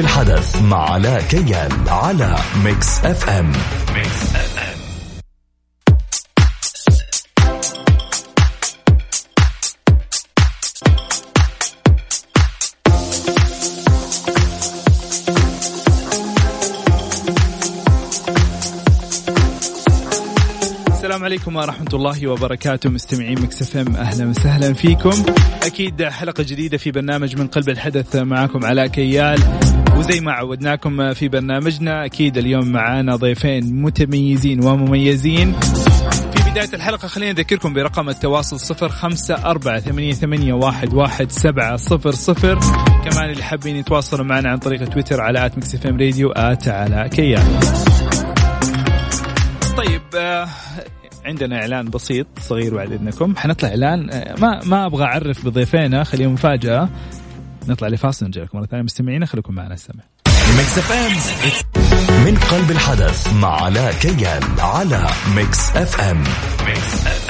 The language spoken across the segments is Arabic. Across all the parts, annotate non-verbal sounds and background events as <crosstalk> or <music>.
قلب الحدث مع علاء كيال على ميكس اف ام ميكس اف ام السلام عليكم ورحمة الله وبركاته. مستمعين مكس إف إم أهلا وسهلا فيكم. أكيد حلقة جديدة في برنامج من قلب الحدث معكم علاء كيال. وزي ما عودناكم في برنامجنا أكيد اليوم معانا ضيفين متميزين ومميزين. في بداية الحلقة خلينا نذكركم برقم التواصل صفر خمسة أربعة ثمانية, واحد, واحد سبعة صفر صفر. كمان اللي حابين يتواصلوا معنا عن طريق تويتر على at مكس إف إم راديو at علاء كيال طيب آه، عندنا إعلان بسيط صغير بعد إذنكم. حنطلع إعلان. آه، ما ما أبغى أعرف بضيفينا خليهم مفاجأة. نطلع لفاصل نرجع لكم مرة ثانية. مستمعينا خليكم معنا السمع ميكس إف إم. من قلب الحدث مع علاء كيال على ميكس إف إم. ميكس إف إم.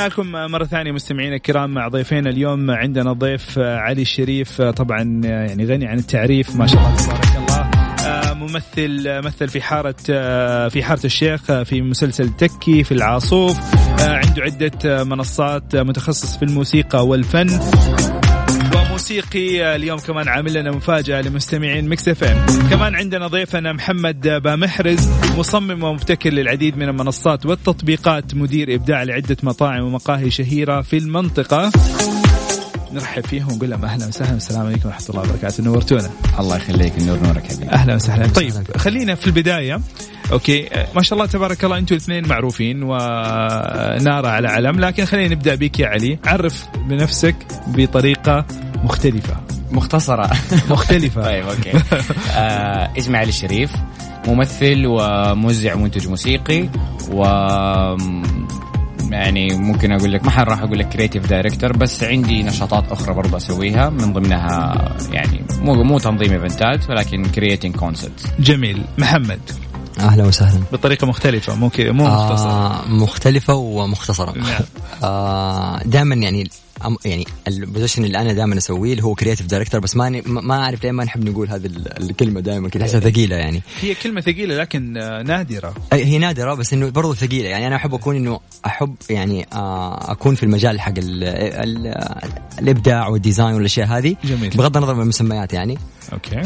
رجعنا لكم مرة ثانية مستمعينا الكرام مع ضيفين. اليوم عندنا ضيف علي الشريف طبعا يعني غني عن التعريف ما شاء الله تبارك الله. آه، ممثل مثل في حارة آه، في حارة الشيخ في مسلسل تكي في العاصوف. آه، عنده عدة منصات متخصص في الموسيقى والفن. وموسيقي اليوم كمان عامل لنا مفاجأة لمستمعين مكس اف ام. كمان عندنا ضيفنا محمد بامحرز مصمم ومبتكر للعديد من المنصات والتطبيقات مدير إبداع لعدة مطاعم ومقاهي شهيرة في المنطقة. نرحب فيهم ونقول لهم أهلا وسهلا السلام عليكم ورحمة الله وبركاته. نورتونا. الله يخليك النور نورك حبيبي. أهلا وسهلا. طيب خلينا في البداية. أوكي. ما شاء الله تبارك الله أنتم الاثنين معروفين ونارة على علم. لكن خلينا نبدأ بك يا علي. عرف بنفسك بطريقة مختلفة. مختصرة. مختلفة. <laughs> طيب okay. آه اسمي علي الشريف ممثل وموزع ومنتج موسيقي و يعني ممكن أقول لك ما راح أقول لك creative director بس عندي نشاطات أخرى برضه أسويها من ضمنها يعني مو مو تنظيم إيفنتات ولكن creating concept جميل. محمد. أهلا وسهلا. بطريقة مختلفة مو مو مختصرة. آه مختلفة ومختصرة. نعم. آه دائما يعني يعني ال position اللي أنا دائما أسويه اللي هو creative director بس ماني ما ما أعرف ليه ما نحب نقول هذه ال- الكلمة دائما كذا. احسها ثقيلة يعني؟ هي كلمة ثقيلة لكن آه، نادرة. هي نادرة بس إنه برضو ثقيلة. يعني أنا أحب أكون إنه أحب يعني آه أكون في المجال حق ال ال الإبداع وال design والأشياء هذه. جميل. بغض النظر من المسميات يعني. okay.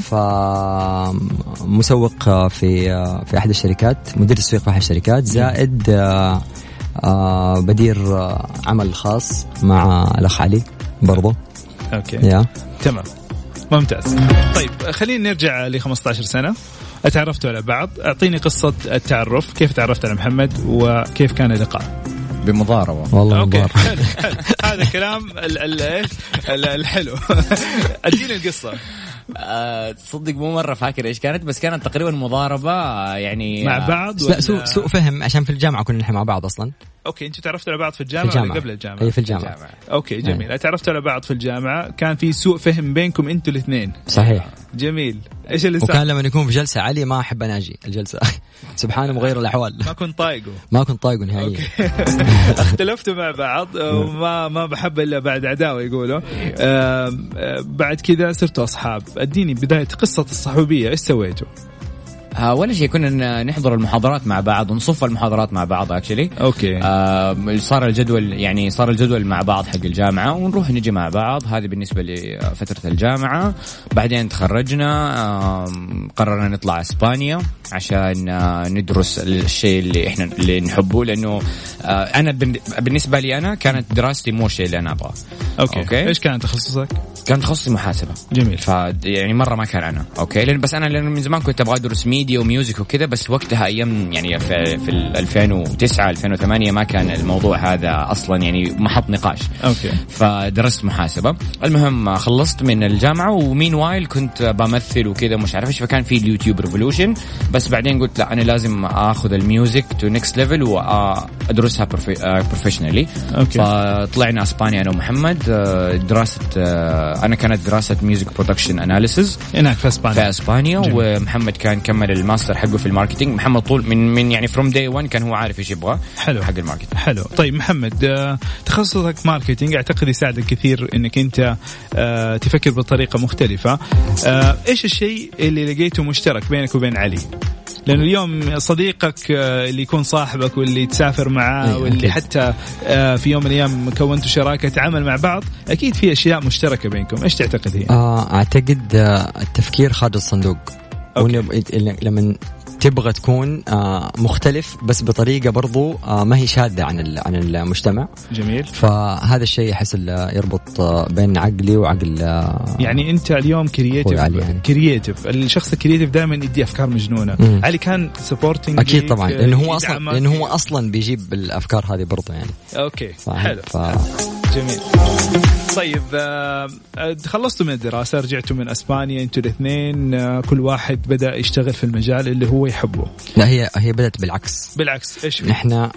فمسوق في في أحد الشركات مدير تسويق في أحد الشركات زائد آه، آه، بدير آه، عمل خاص مع الأخ علي برضو. أوكي. يا. تمام. ممتاز. طيب خلينا نرجع ل 15 سنة. اتعرفتوا على بعض. أعطيني قصة التعرف. كيف تعرفت على محمد وكيف كان اللقاء؟ بمضاربة. والله حلو حلو <laughs> هذا كلام ال- ال- إيش؟ ال- الحلو. <laughs> أديني القصة. آه تصدق مو مرة فاكر إيش كانت بس كانت تقريبا مضاربة آه، يعني مع آه، بعض لا ولا- سوء سوء فهم عشان في الجامعة كنا نحن مع بعض أصلا. okay أنتوا تعرفتوا على بعض في في الجامعة. الجامعة ولا قبل الجامعة. أي في الجامعة. جامعة. okay جميل. تعرفتوا على بعض في الجامعة كان في سوء فهم بينكم أنتوا الاثنين. صحيح. جميل. إيش اللي صار؟ وكان لما يكون في جلسة علي ما أحب أنا أجي الجلسة. <laughs> سبحانه مغير الأحوال. ما كنت طايقه. ما كنت طايقه نهائيا. <laughs> اختلفتوا مع بعض وما ما بحب إلا بعد عداوة يقولوا. بعد كذا صرتوا أصحاب. أديني بداية قصة الصحوبية إيش سويتوا؟ آه ولا شيء كنا نحضر المحاضرات مع بعض ونصف المحاضرات مع بعض actually okay. آه صار الجدول يعني صار الجدول مع بعض حق الجامعة ونروح نجي مع بعض. هذه بالنسبة لفترة الجامعة. بعدين تخرجنا آه قررنا نطلع إسبانيا عشان آه ندرس الشيء اللي إحنا اللي نحبه. لأنه آه أنا بالنسبة لي أنا كانت دراستي مو الشيء اللي أنا أبغاه. okay, okay. إيش كان تخصصك؟ كان تخصصي محاسبة. جميل. ف يعني مرة ما كان أنا. okay؟ لأن بس أنا لأن من زمان كنت أبغى أدرس media و music وكذا بس وقتها أيام يعني في, في ال 2009 2008 ما كان الموضوع هذا أصلا يعني محط نقاش. okay. فدرست محاسبة. المهم خلصت من الجامعة و meanwhile كنت بمثل وكذا مش عارف إيش فكان في اليوتيوب revolution بس بعدين قلت لا أنا لازم آخذ ال music to next level وأدرسها professionally okay. فطلعنا إسبانيا أنا ومحمد آه، دراسه آه، أنا كانت دراسة music production analysis هناك في في إسبانيا اسبانيا جميل. ومحمد كان كمل الماستر حقه في ال marketing. محمد طول من من يعني from day 1 كان هو عارف إيش يبغى حلو. حق ال marketing. حلو. طيب محمد آه، تخصصك marketing. أعتقد يساعدك كثير إنك أنت آه، تفكر بطريقة مختلفة. آه، إيش الشيء اللي لقيته مشترك بينك وبين علي؟ لأنه اليوم صديقك آه، اللي يكون صاحبك واللي تسافر معاه أيوة، واللي. حتى آه، في يوم من الأيام كونتوا شراكة عمل مع بعض أكيد في أشياء مشتركة بينكم إيش تعتقد هي آه أعتقد التفكير خارج الصندوق okay. لما تبغى تكون آه مختلف بس بطريقة برضو آه ما هي شاذه عن عن المجتمع. جميل. فهذا الشيء أحس اللي يربط آه بين عقلي وعقل يعني أنت اليوم creative يعني. creative الشخص ال creative دائما يدي أفكار مجنونة. مم. علي كان supporting أكيد طبعا لأنه هو أصلا لأنه هو أصلا بيجيب الأفكار هذه برضو يعني. okay؟ حلو. ف... جميل. طيب خلصتوا من الدراسة رجعتوا من أسبانيا أنتوا الاثنين كل واحد بدأ يشتغل في المجال اللي هو يحبه لا هي هي بدأت بالعكس. بالعكس في؟ نحن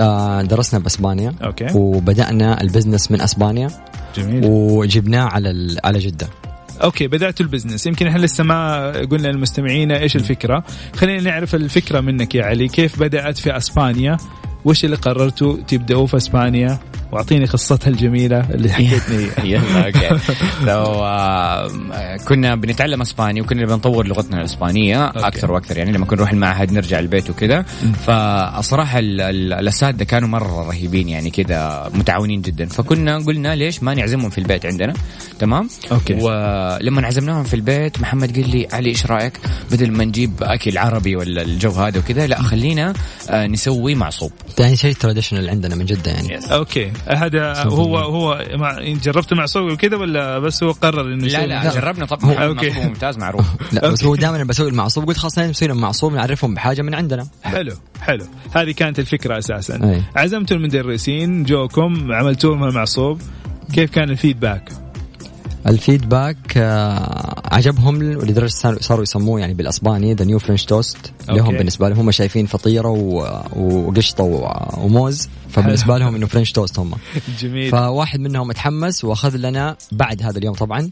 آه درسنا بأسبانيا. okay. وبدأنا ال business من أسبانيا. جميل. وجبناه على على جدة. okay بدأتوا ال business. يمكن إحنا لسه ما قلنا للمستمعين إيش الفكرة. خلينا نعرف الفكرة منك يا علي. كيف بدأت في أسبانيا؟ وش اللي قررتوا تبدأوا في أسبانيا؟ واعطيني قصتها الجميلة اللي حكيتني. يلا okay. <laughs> so كنا بنتعلم إسباني وكنا بنطور لغتنا الإسبانية. أكثر وأكثر. يعني لما كنا نروح المعهد نرجع البيت وكذا. فالصراحه ال- ال- الأساتذة كانوا مرة رهيبين يعني كذا متعاونين جدا. فكنا قلنا ليش ما نعزمهم في البيت عندنا. تمام؟ okay. ولما عزمناهم في البيت محمد قال لي علي إيش رأيك بدل ما نجيب أكل عربي ولا الجو هذا وكذا لا خلينا آه، نسوي معصوب. يعني شيء traditional عندنا من جدة يعني. okay. هذا هو هو مع جربت مع صوي وكذا ولا بس هو قرر إنه لا لا جربنا طبعا. معصوب ممتاز معروف. <laughs> لا بس هو دائما بسوي المعصوب. قلت خلاص نسوي لهم معصوب نعرفهم بحاجة من عندنا. حلو حلو. هذه كانت الفكرة أساسا. أي. عزمتوا المدرسين جوكم عملتوا لهم المعصوب. كيف كان الفيدباك؟ الفيدباك آه عجبهم ولدرجه صاروا- يسموه يعني بالأسباني the new French toast. لهم بالنسبة لهم هم شايفين فطيرة و- وقشطة وموز. فبالنسبة لهم إنه French toast هم. <laughs> جميل. فواحد منهم اتحمس وأخذ لنا بعد هذا اليوم طبعا.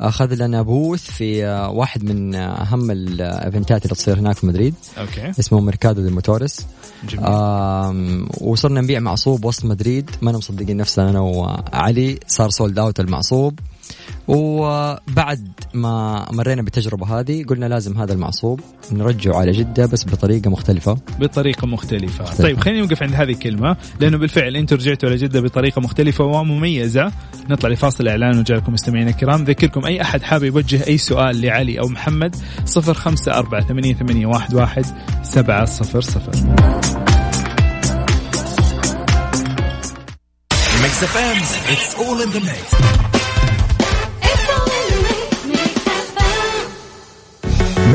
أخذ لنا booth في واحد من أهم ال eventات اللي تصير هناك في مدريد. okay. اسمه Mercado de Motores جميل. وصرنا نبيع معصوب وسط مدريد. ما أنا مصدقين نفسنا أنا وعلي. صار sold out المعصوب. وبعد ما مرينا بالتجربة هذه قلنا لازم هذا المعصوب نرجعه على جدة بس بطريقة مختلفة. بطريقة مختلفة. طيب خلينا نوقف عند هذه الكلمة لأنه بالفعل أنتم رجعتوا على جدة بطريقة مختلفة ومميزة. نطلع لفاصل إعلان ونرجع لكم مستمعينا الكرام. ذكركم أي أحد حابب يوجه أي سؤال لعلي أو محمد 054 88 11 700 Mix FM, it's all in the mix.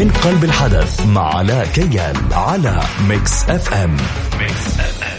من قلب الحدث مع علاء كيال على Mix FM. Mix FM.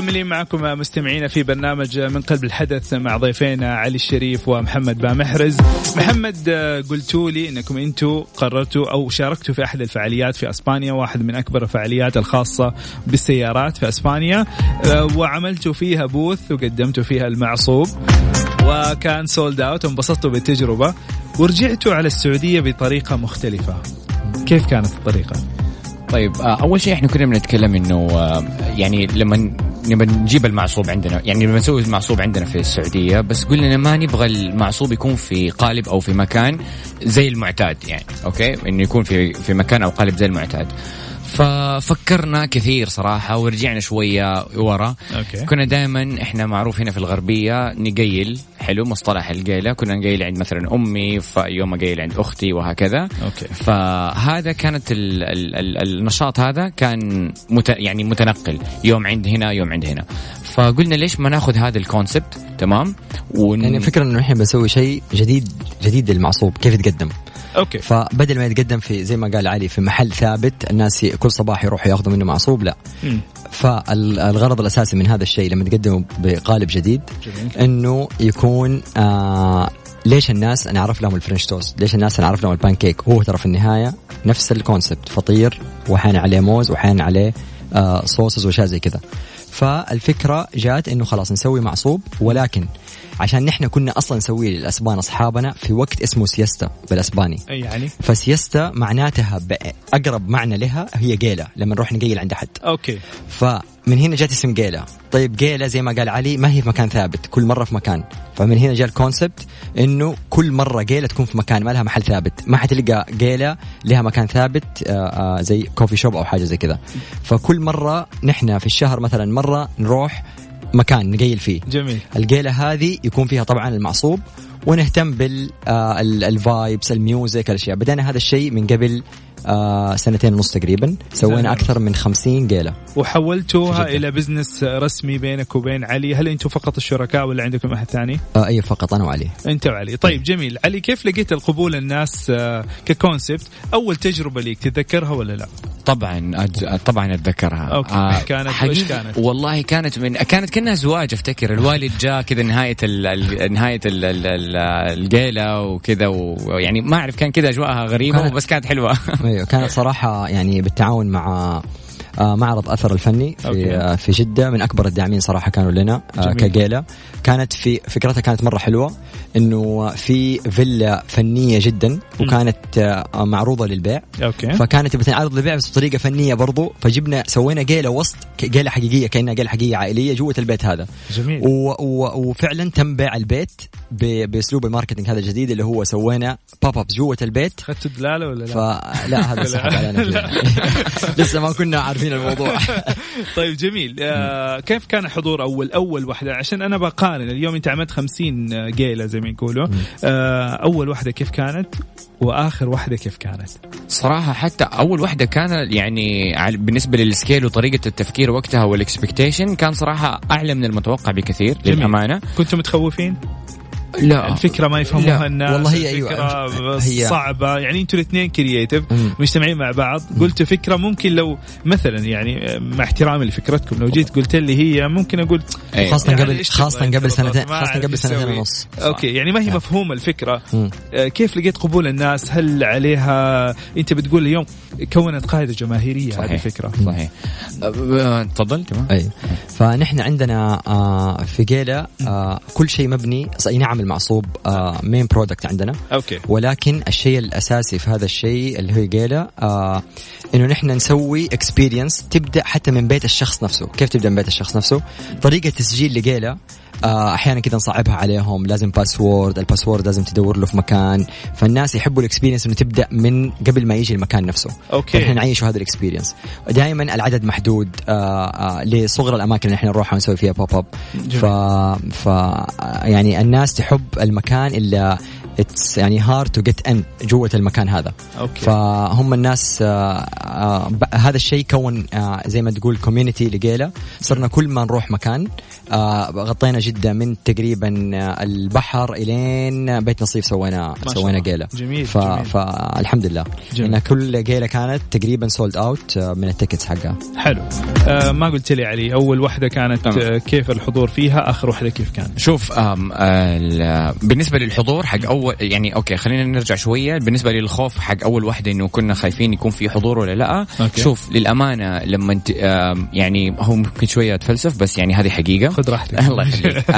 مكملين معكم مستمعينا في برنامج من قلب الحدث مع ضيفينا علي الشريف ومحمد بامحرز. محمد قلتوا لي إنكم أنتم قررتوا أو شاركتوا في أحد الفعاليات في أسبانيا واحد من أكبر الفعاليات الخاصة بالسيارات في أسبانيا. آه، وعملتوا فيها booth وقدمتوا فيها المعصوب. وكان sold out وانبسطتوا بالتجربة. ورجعتوا على السعودية بطريقة مختلفة. كيف كانت الطريقة؟ طيب آه، أول شيء إحنا كنا بنتكلم إنه آه، يعني لما نبى نجيب المعصوب عندنا يعني لما نسوي المعصوب عندنا في السعودية بس قلنا ما نبغى المعصوب يكون في قالب أو في مكان زي المعتاد يعني okay؟ إنه يكون في في مكان أو قالب زي المعتاد. ففكرنا كثير صراحة ورجعنا شوية ورا. okay. كنا دائما إحنا معروف هنا في الغربية نقيل حلو مصطلح القيلة. كنا نقيل عند مثلا أمي فيوم أقيل عند أختي وهكذا. okay. فهذا كانت ال ال ال النشاط هذا كان مت يعني متنقل. يوم عند هنا يوم عند هنا. فقلنا ليش ما ناخذ هذا ال concept؟ تمام؟ ون... يعني الفكرة إنه إحنا بنسوي شيء جديد جديد للمعصوب كيف يتقدم؟ okay فبدل ما يتقدم في زي ما قال علي في محل ثابت الناس كل صباح يروحوا ياخذوا منه معصوب لا مم. فالغرض الأساسي من هذا الشيء لما تقدمه بقالب جديد جميل. إنه يكون آه ليش الناس أنا أعرف لهم ال French toast ليش الناس أنا أعرف لهم البان كيك هو ترى في النهاية نفس ال concept فطير واحيانا عليه موز واحيانا عليه آه sauces واشياء زي كذا فالفكرة جات إنه خلاص نسوي معصوب ولكن عشان نحن كنا أصلا نسويه للأسبان أصحابنا في وقت اسمه siesta بالأسباني. أي يعني؟ ف siesta معناتها أقرب معنى لها هي قيلة لما نروح نقيل عند احد okay. فمن هنا جات اسم جيلا. طيب جيلا زي ما قال علي ما هي في مكان ثابت كل مرة في مكان. فمن هنا جاء ال concept إنه كل مرة جيلا تكون في مكان ما لها محل ثابت. ما حتلقى جيلا لها مكان ثابت آه، آه، زي coffee shop أو حاجة زي كذا. فكل مرة نحن في الشهر مثلا مرة نروح مكان نقيل فيه. جميل. الجيلة هذه يكون فيها طبعا المعصوب ونهتم بال vibes ال music الأشياء. بدأنا هذا الشيء من قبل آه سنتين ونص تقريبا. سوينا أكثر من خمسين جيلة وحولتوها. إلى business رسمي بينك وبين علي. هل أنتم فقط الشركاء ولا عندكم أحد ثاني؟ آه أي فقط أنا وعلي. أنت وعلي. طيب جميل. علي كيف لقيت القبول الناس آه، ك concept أول تجربة ليك تتذكرها ولا لا؟ طبعا أج... طبعا أتذكرها okay. كانت وإيش حقيقة كانت؟ والله كانت من كانت كأنها زواج أفتكر الوالد جاء كذا نهاية ال... ال... نهاية ال... ال... ال... الجيلة وكذا ويعني ما أعرف كان كذا أجواءها غريبة كانت- بس كانت حلوة <laughs> أيوه كانت صراحة يعني بالتعاون مع آه، معرض أثر الفني okay. في آه، في جدة من أكبر الداعمين صراحة كانوا لنا آه، جميل. كجيلة كانت في فكرتها كانت مرة حلوة إنه في فيلا فنية جدا وكانت آه، معروضة للبيع. okay. فكانت بتنعرض للبيع بس بطريقة فنية برضو. فجبنا سوينا جيلة وسط جيلة حقيقية كأنها جيلة حقيقية عائلية جوة البيت هذا. جميل. و و وفعلا تم بيع البيت بأسلوب ال marketing هذا الجديد اللي هو سوينا pop-ups جوة البيت. اخذتوا دلالة ولا لا؟ فلا هذا سحب علينا. <laughs> لسه ما كنا عارفين الموضوع. <laughs> طيب جميل. آه كيف كان الحضور أول أول واحدة عشان أنا بقارن. اليوم أنت عملت 50 جيلة زي ما يقولوا. آه أول واحدة كيف كانت؟ وآخر واحدة كيف كانت؟ صراحة حتى أول واحدة كان يعني بالنسبة لل scale وطريقة التفكير وقتها وال expectation كان صراحة أعلى من المتوقع بكثير جميل. للأمانة. كنتوا متخوفين؟ لا. الفكرة ما يفهموها لا، الناس والله هي أيوة. الفكرة هي- صعبة. يعني أنتوا الاثنين creative. مجتمعين مع بعض. قلتوا فكرة ممكن لو مثلا يعني مع احترامي لفكرتكم لو جيت قلت لي هي ممكن أقول أي. خاصة يعني قبل تبغى؟ قبل سنتين خاصة أعرف قبل سنتين. ونص. okay يعني ما هي مفهومه الفكرة. آه، كيف لقيت قبول الناس؟ هل عليها؟ أنت بتقول اليوم كونت قاعدة جماهيرية هذه صحيح. الفكرة. صحيح. أه، تفضل تمام أي. فنحن عندنا آه في جيلا آه كل شيء مبني أي نعم المعصوب آه main product عندنا. okay. ولكن الشيء الأساسي في هذا الشيء اللي هو جيلا آه إنه نحن نسوي experience تبدأ حتى من بيت الشخص نفسه. كيف تبدأ من بيت الشخص نفسه؟ طريقة تسجيل لجيلا أحيانا كذا نصعبها عليهم. لازم password ال password لازم تدور له في مكان. فالناس يحبوا ال experience إنه تبدأ من قبل ما يجي المكان نفسه. okay. فنحن نعيشوا هذا ال experience دائما العدد محدود آه آه لصغر الأماكن اللي إحنا نروحها ونسوي فيها pop-up ف, ف يعني الناس تحب المكان اللي اتس يعني hard to get in جوة المكان هذا. okay. فهم الناس آه آه هذا الشيء كون آه زي ما تقول community لقيلة. صرنا كل ما نروح مكان آه غطينا جدة من تقريبا آه، البحر إلين بيت نصيف سوينا سوينا. جيله جميل، ف... جميل. فالحمد لله. جميل. إن كل جيله كانت تقريبا sold out من ال tickets حقها. حلو. آه ما قلت لي علي أول واحدة كانت. آه كيف الحضور فيها؟ آخر واحدة كيف كانت؟ شوف ال- بالنسبة للحضور حق أول يعني okay خلينا نرجع شوية. بالنسبة للخوف حق أول واحدة إنه كنا خايفين يكون في حضور ولا لأ. okay. شوف للأمانة لما انت يعني هو ممكن شوية أتفلسف بس يعني هذه حقيقة. خذ راحتك. <laughs> الله يخليك.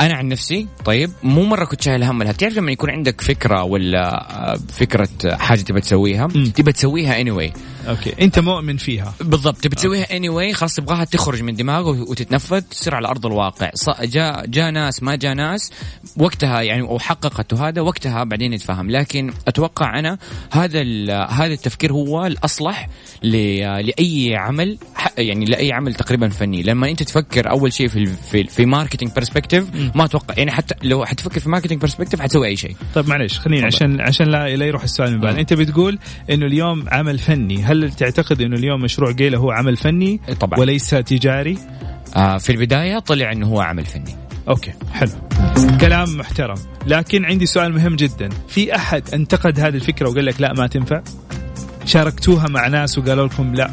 أنا عن نفسي طيب مو مرة كنت شايل هم لها بتعرف لما يكون عندك فكرة ولا آه، فكرة حاجة تبى تسويها. تبى تسويها anyway. okay. أنت مؤمن فيها. بالضبط. تبي تسويها anyway خلاص تبغاها تخرج من دماغه وتتنفذ تصير على أرض الواقع. جاء جاء ناس ما جاء ناس وقتها يعني وحققت وهذا وقتها بعدين نتفاهم لكن أتوقع أنا هذا هذا التفكير هو الأصلح لأي عمل يعني لأي عمل تقريبا فني. لما أنت تفكر أول شيء في في, في marketing perspective ما أتوقع يعني حتى لو حتفكر في marketing perspective حتسوي أي شيء. طيب معلش خليني عشان عشان لا, لا يروح السؤال من بعد. أنت بتقول إنه اليوم عمل فني هل تعتقد إنه اليوم مشروع جيلة هو عمل فني طبعا. وليس تجاري؟ آه في البداية طلع إنه هو عمل فني. okay حلو. كلام محترم. لكن عندي سؤال مهم جدا. في أحد انتقد هذه الفكرة وقال لك لا ما تنفع؟ شاركتوها مع ناس وقالوا لكم لا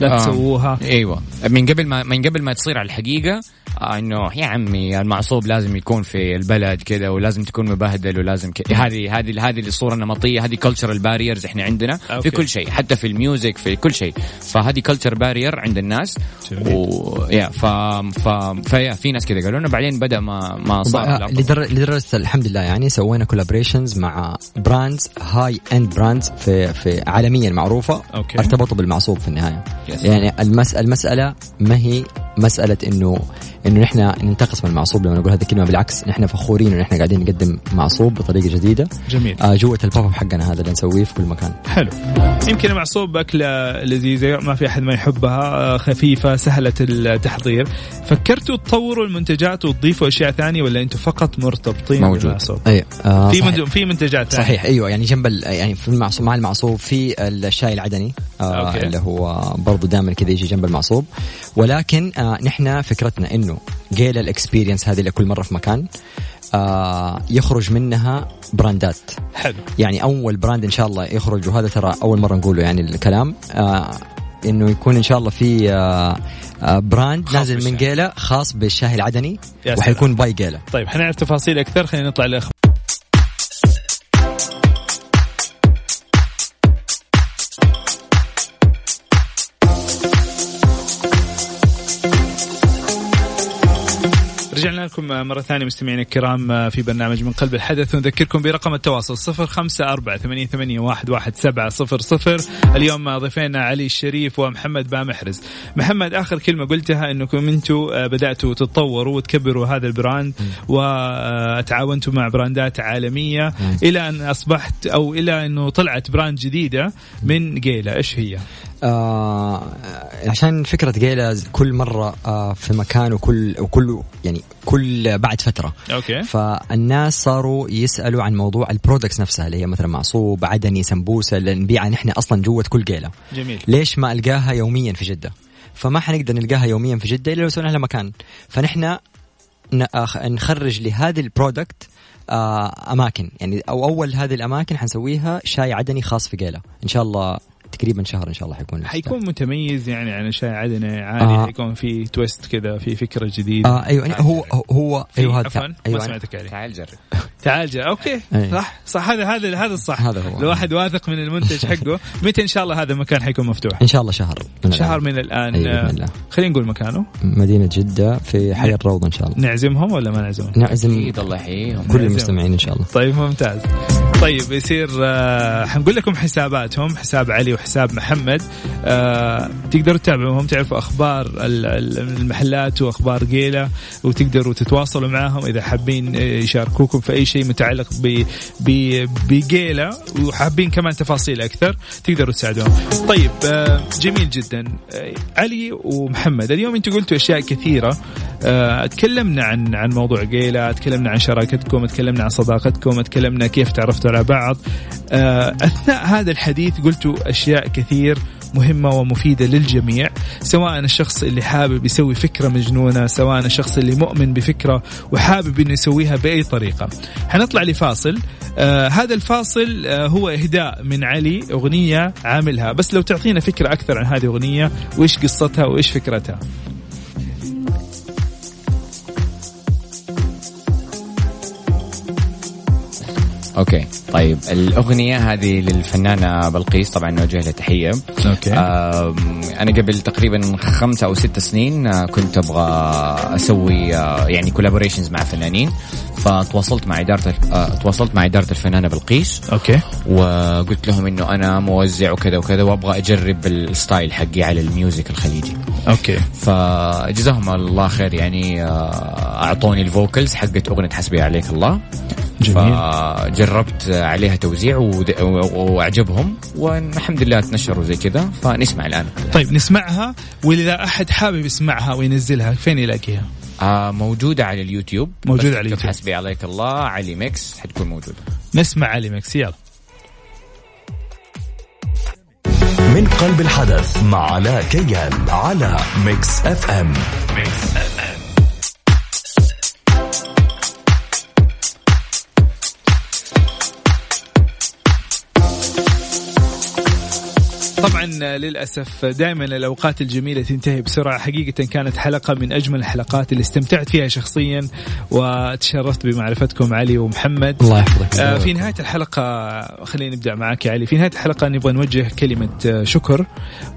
لا آه. تسووها. أيوه. من قبل ما من قبل ما تصير على الحقيقة انه يا عمي المعصوب لازم يكون في البلد كذا ولازم تكون مبهدل ولازم هذه هذه هذه الصورة النمطية هذه cultural barriers إحنا عندنا okay. في كل شيء حتى في ال music في كل شيء. فهذه culture barrier عند الناس. و يا ف ف فيا في ناس كذا قالوا لنا بعدين بدأ ما ما صار لدرجة الحمد لله يعني سوينا collaborations مع brands high-end brands في في عالميا معروفة. okay. ارتبطوا بالمعصوب في النهاية. yes. يعني المس المسألة ما هي مسألة إنه إنه نحن ننتقص من المعصوب لما نقول هذه الكلمة بالعكس نحن فخورين إنه نحن قاعدين نقدم معصوب بطريقة جديدة. جميل. آه جوة ال pop-up حقنا هذا اللي نسويه في كل مكان. حلو. يمكن المعصوب أكلة لذيذة ما في أحد ما يحبها آه، خفيفة سهلة التحضير. فكرتوا تطوروا المنتجات وتضيفوا أشياء ثانية ولا أنتم فقط مرتبطين موجود. بالمعصوب؟ أيوه آه في في منتجات ثانية. صحيح أيوه يعني جنب يعني في المعصوب مع المعصوب في الشاي العدني آه okay. اللي هو برضه دائما كذا يجي جنب المعصوب. ولكن آه نحن فكرتنا إنه جيلا ال experience هذه لكل مرة في مكان آه يخرج منها براندات. حلو. يعني أول brand إن شاء الله يخرج وهذا ترى أول مرة نقوله يعني الكلام آه إنه يكون إن شاء الله في آه آه brand نازل من جيلا خاص بالشاي العدني وحيكون by جيلا طيب حنعرف تفاصيل أكثر خلينا نطلع الاخبار رجعنا لكم مرة ثانية مستمعينا الكرام في برنامج من قلب الحدث. ونذكركم برقم التواصل صفر خمسة أربعة ثمانية, ثمانية واحد, واحد سبعة صفر صفر. اليوم ضيفينا علي الشريف ومحمد بامحرز. محمد آخر كلمة قلتها أنكم أنتم بدأتوا تتطوروا وتكبروا هذا ال brand وتعاونتوا مع براندات عالمية إلى أن أصبحت أو إلى أنه طلعت brand جديدة من جيلا إيش هي؟ آه عشان فكرة جيلا كل مرة آه في مكان وكل وكل يعني كل بعد فترة. أوكي. فالناس صاروا يسألوا عن موضوع ال products نفسها اللي هي مثلا معصوب عدني سمبوسة اللي نبيعها نحن أصلا جوة كل جيلا. جميل. ليش ما ألقاها يوميا في جدة؟ فما حنقدر نلقاها يوميا في جدة إلا لو سوينا لها مكان. فنحن نخرج لهذه ال product آه أماكن. يعني أو أول هذه الأماكن حنسويها شاي عدني خاص في جيلا. إن شاء الله تقريبا شهر إن شاء الله حيكون حيكون متميز يعني عن شاي عدني عادي آه. حيكون في twist كذا في فكرة جديدة. آه أيوه هو هو أيوه هذا أيوه ما سمعتك عليه تعال جرب. <laughs> تعال جرب. أوكي أيوة. صح صح هذا هذا هذا الصح. هذا هو. الواحد واثق من المنتج حقه. <laughs> متى إن شاء الله هذا المكان حيكون مفتوح؟ إن شاء الله شهر من شهر. من الآن. أيوة خلينا نقول مكانه. مدينة جدة في حي الروضة إن شاء الله. نعزمهم ولا ما نعزمهم؟ نعزم أكيد الله يحييهم. كل المستمعين إن شاء الله. طيب ممتاز. طيب يصير آه حنقول لكم حساباتهم حساب علي وحساب محمد. آه تقدروا تتابعوهم تعرفوا أخبار المحلات وأخبار جيله وتقدروا تتواصلوا معاهم إذا حابين يشاركوكم في أي شيء متعلق بجيله وحابين كمان تفاصيل أكثر تقدروا تساعدوهم. طيب آه جميل جدا. آه علي ومحمد اليوم أنتم قلتوا أشياء كثيرة. آه تكلمنا عن عن موضوع جيله، تكلمنا عن شراكتكم، تكلمنا عن صداقتكم، تكلمنا كيف تعرفتوا على بعض. آه أثناء هذا الحديث قلتوا أشياء كثير مهمة ومفيدة للجميع سواء الشخص اللي حابب يسوي فكرة مجنونة سواء الشخص اللي مؤمن بفكرة وحابب إنه يسويها بأي طريقة. حنطلع لفاصل. آه هذا الفاصل آه هو إهداء من علي أغنية عاملها. بس لو تعطينا فكرة أكثر عن هذه الأغنية وإيش قصتها وإيش فكرتها؟ أوكي. طيب الأغنية هذه للفنانة بلقيس طبعا نوجه لها تحية. أوكي. أنا قبل تقريبا خمسة أو ست سنين آه، كنت أبغى أسوي آه، يعني collaborations مع فنانين. فتواصلت مع إدارة آه، تواصلت مع إدارة الفنانة بلقيس. أوكي. وقلت لهم إنه أنا موزع وكذا وكذا وأبغى أجرب ال style حقي على ال music الخليجي. أوكي. فجزاهم الله خير يعني آه، أعطوني ال vocals حقت أغنية حسبي عليك الله. جميل. فجربت عليها توزيع وأعجبهم والحمد لله تنشروا زي كذا فنسمع الآن. طيب نسمعها واذا أحد حابب يسمعها وينزلها فين يلاقيها؟ آه موجودة على اليوتيوب. موجودة على اليوتيوب. حسبي عليك الله علي mix حتكون موجودة. نسمع علي mix يلا. من قلب الحدث مع علاء كيان على Mix FM. Mix FM. طبعا للأسف دائما الأوقات الجميلة تنتهي بسرعة. حقيقة كانت حلقة من أجمل الحلقات اللي استمتعت فيها شخصيا وتشرفت بمعرفتكم علي ومحمد. الله يحفظك. آه، في نهاية الحلقة خلينا نبدأ معك يا علي. في نهاية الحلقة نبغى نوجه كلمة آه، شكر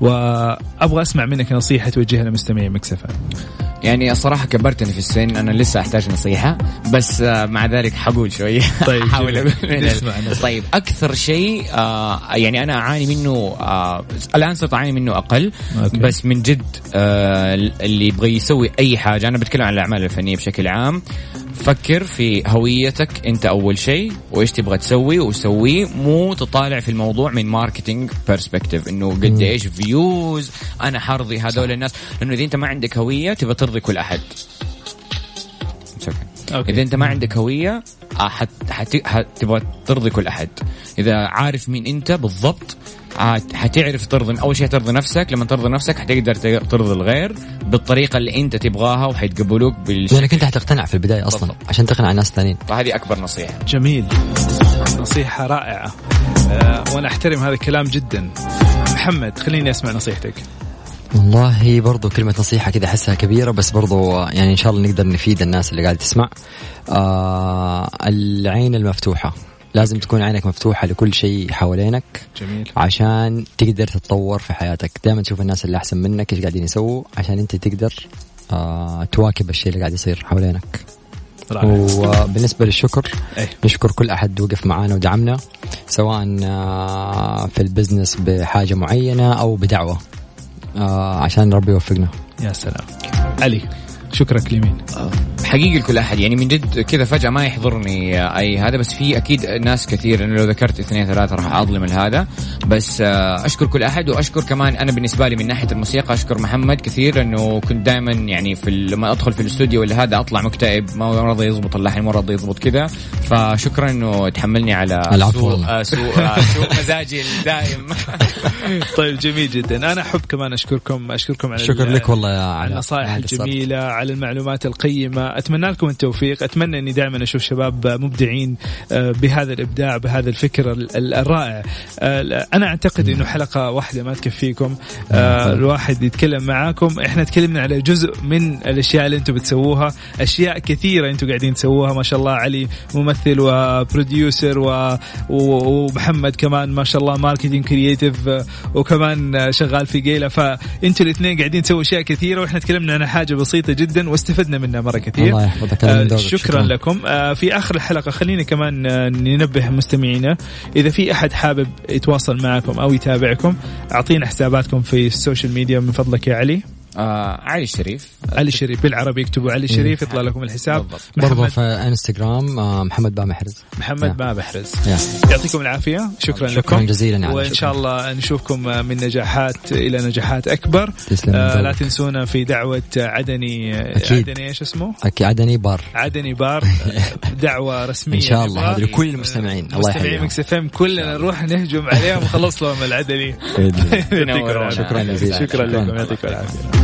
وأبغى أسمع منك نصيحة توجهها لمستمعي مكسفة يعني الصراحة كبرتني في السن أنا لسه أحتاج نصيحة بس آه مع ذلك حقول شوية طيب، <laughs> نسمع. طيب أكثر شيء يعني أنا أعاني منه آه الآن صرت أعاني منه أقل أوكي. بس من جد آه اللي يبغى يسوي أي حاجة أنا بتكلم عن الأعمال الفنية بشكل عام. فكر في هويتك أنت أول شيء وإيش تبغى تسوي وسويه. مو تطالع في الموضوع من marketing perspective إنه قد إيش views أنا حرضي هذول الناس. لأنه إذا أنت ما عندك هوية تبغى ترضي كل أحد. أوكي. إذا أنت ما عندك هوية آه، حت... حت... حت... تبغى ترضي كل أحد. إذا عارف مين أنت بالضبط حتعرف ترضي أول شيء ترضي نفسك لما ترضي نفسك حتقدر ترضي الغير بالطريقة اللي أنت تبغاها وحيتقبلوك بالشكل لانك انت حتقتنع في البداية أصلا بالضبط. عشان تقنع الناس الثانيين فهذه أكبر نصيحة. جميل. نصيحة رائعة. آه، وأنا أحترم هذا الكلام جدا. محمد خليني أسمع نصيحتك. والله برضو كلمة نصيحة كذا أحسها كبيرة بس برضو يعني إن شاء الله نقدر نفيد الناس اللي قاعد تسمع. آه العين المفتوحة. لازم تكون عينك مفتوحة لكل شيء حوالينك جميل. عشان تقدر تتطور في حياتك. دائما تشوف الناس اللي أحسن منك إيش قاعدين يسووا عشان أنت تقدر آه تواكب الشيء اللي قاعد يصير حوالينك. وبالنسبة للشكر إيه. نشكر كل أحد وقف معانا ودعمنا سواء آه، في البزنس بحاجة معينة أو بدعوة آه، عشان ربي يوفقنا. يا سلام. علي شكرك لمين؟ حقيقي لكل أحد. يعني من جد كذا فجأة ما يحضرني أي هذا بس في أكيد ناس كثير انه لو ذكرت اثنين ثلاثة راح أظلم هذا بس آه، أشكر كل أحد وأشكر كمان أنا بالنسبة لي من ناحية الموسيقى أشكر محمد كثير انه كنت دائما يعني في لما أدخل في الاستوديو ولا هذا أطلع مكتئب ما راضي يضبط اللحن ما راضي يضبط كذا. فشكرا إنه تحملني على العفو. سوء. آه، سوء آه، سوء مزاجي الدائم. <laughs> طيب جميل جدا. أنا أحب كمان أشكركم أشكركم على شكر لك والله يا على النصائح. الجميلة على المعلومات القيمة. أتمنى لكم التوفيق. أتمنى أني دائما أشوف شباب مبدعين آه، بهذا الإبداع بهذا الفكر ال- ال- الرائع. آه، أنا أعتقد أنه حلقة واحدة ما تكفيكم. آه، الواحد يتكلم معاكم. إحنا تكلمنا على جزء من الأشياء اللي أنتم بتسووها أشياء كثيرة أنتم قاعدين تسووها. ما شاء الله علي ممثل وبروديوسر و- ومحمد كمان ما شاء الله marketing creative وكمان شغال في جيلا فأنتوا الاثنين قاعدين تسووا أشياء كثيرة وإحنا تكلمنا عن حاجة بسيطة جدا واستفدنا منها مرة كثير الله يحفظك آه،. شكرا لكم. آه، في آخر الحلقة خلينا كمان آه، ننبه مستمعينا. إذا في أحد حابب يتواصل معكم أو يتابعكم أعطينا حساباتكم في ال social media. من فضلك يا علي. آه علي الشريف. علي الشريف بالعربي اكتبوا علي الشريف يطلع لكم الحساب. محمد في انستغرام آه، محمد بامحرز محمد بامحرز يا. يعطيكم العافية. شكرا, شكراً لكم. جزيلاً يا علي. وإن شكراً. شاء الله نشوفكم من نجاحات إلى نجاحات أكبر. آه لا. تنسونا في دعوة عدني أكيد. عدني إيش اسمه؟ أكيد عدني بار. عدني بار. <laughs> دعوة رسمية إن شاء الله. هذا لكل المستمعين. الله مستمعين Mix FM كلنا نروح نهجم عليهم. ونخلص لهم العدني. شكراً جزيلاً. شكرا شكراً. لكم يعطيكم العافية.